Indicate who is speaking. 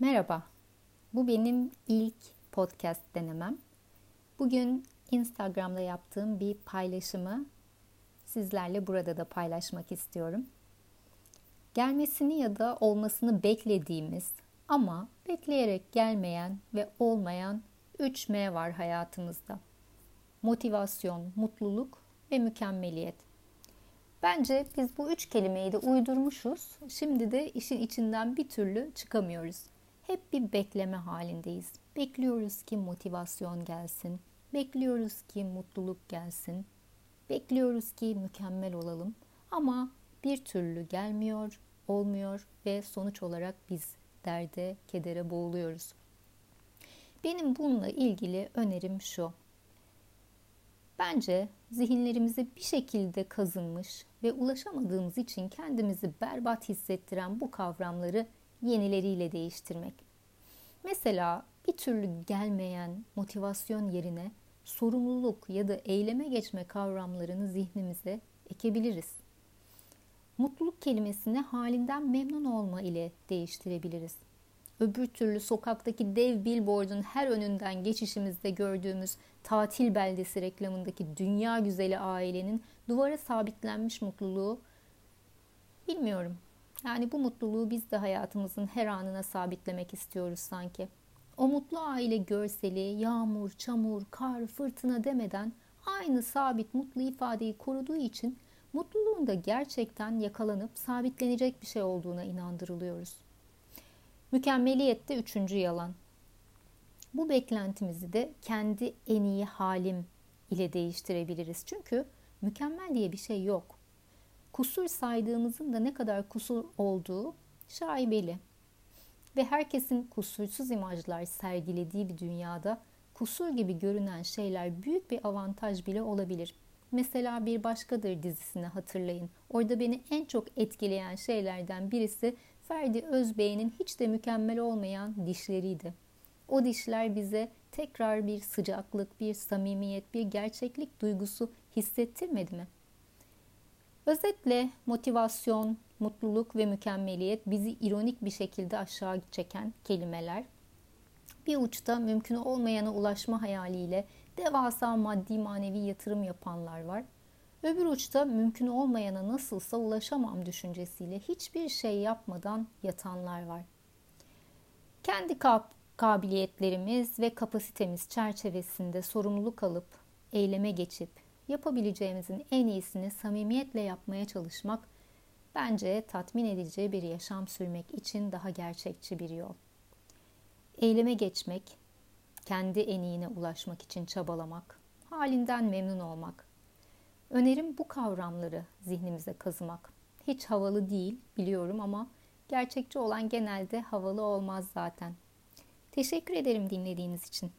Speaker 1: Merhaba, bu benim ilk podcast denemem. Bugün Instagram'da yaptığım bir paylaşımı sizlerle burada da paylaşmak istiyorum. Gelmesini ya da olmasını beklediğimiz ama bekleyerek gelmeyen ve olmayan 3 M var hayatımızda. Motivasyon, mutluluk ve mükemmeliyet. Bence biz bu üç kelimeyi de uydurmuşuz. Şimdi de işin içinden bir türlü çıkamıyoruz. Hep bir bekleme halindeyiz. Bekliyoruz ki motivasyon gelsin. Bekliyoruz ki mutluluk gelsin. Bekliyoruz ki mükemmel olalım. Ama bir türlü gelmiyor, olmuyor ve sonuç olarak biz derde, kedere boğuluyoruz. Benim bununla ilgili önerim şu. Bence zihinlerimize bir şekilde kazınmış ve ulaşamadığımız için kendimizi berbat hissettiren bu kavramları yenileriyle değiştirmek. Mesela bir türlü gelmeyen motivasyon yerine sorumluluk ya da eyleme geçme kavramlarını zihnimize ekebiliriz. Mutluluk kelimesini halinden memnun olma ile değiştirebiliriz. Öbür türlü sokaktaki dev billboardun her önünden geçişimizde gördüğümüz tatil beldesi reklamındaki dünya güzeli ailenin duvara sabitlenmiş mutluluğu bilmiyorum. Yani bu mutluluğu biz de hayatımızın her anına sabitlemek istiyoruz sanki. O mutlu aile görseli yağmur, çamur, kar, fırtına demeden aynı sabit mutlu ifadeyi koruduğu için mutluluğun da gerçekten yakalanıp sabitlenecek bir şey olduğuna inandırılıyoruz. Mükemmeliyette üçüncü yalan. Bu beklentimizi de kendi en iyi halim ile değiştirebiliriz. Çünkü mükemmel diye bir şey yok. Kusur saydığımızın da ne kadar kusur olduğu şaibeli. Ve herkesin kusursuz imajlar sergilediği bir dünyada kusur gibi görünen şeyler büyük bir avantaj bile olabilir. Mesela Bir Başkadır dizisini hatırlayın. Orada beni en çok etkileyen şeylerden birisi Ferdi Özbey'in hiç de mükemmel olmayan dişleriydi. O dişler bize tekrar bir sıcaklık, bir samimiyet, bir gerçeklik duygusu hissettirmedi mi? Özetle motivasyon, mutluluk ve mükemmeliyet bizi ironik bir şekilde aşağı çeken kelimeler. Bir uçta mümkün olmayana ulaşma hayaliyle devasa maddi manevi yatırım yapanlar var. Öbür uçta mümkün olmayana nasılsa ulaşamam düşüncesiyle hiçbir şey yapmadan yatanlar var. Kendi kap kabiliyetlerimiz ve kapasitemiz çerçevesinde sorumluluk alıp eyleme geçip yapabileceğimizin en iyisini samimiyetle yapmaya çalışmak bence tatmin edici bir yaşam sürmek için daha gerçekçi bir yol. Eyleme geçmek, kendi en iyine ulaşmak için çabalamak, halinden memnun olmak. Önerim bu kavramları zihnimize kazımak. Hiç havalı değil biliyorum ama gerçekçi olan genelde havalı olmaz zaten. Teşekkür ederim dinlediğiniz için.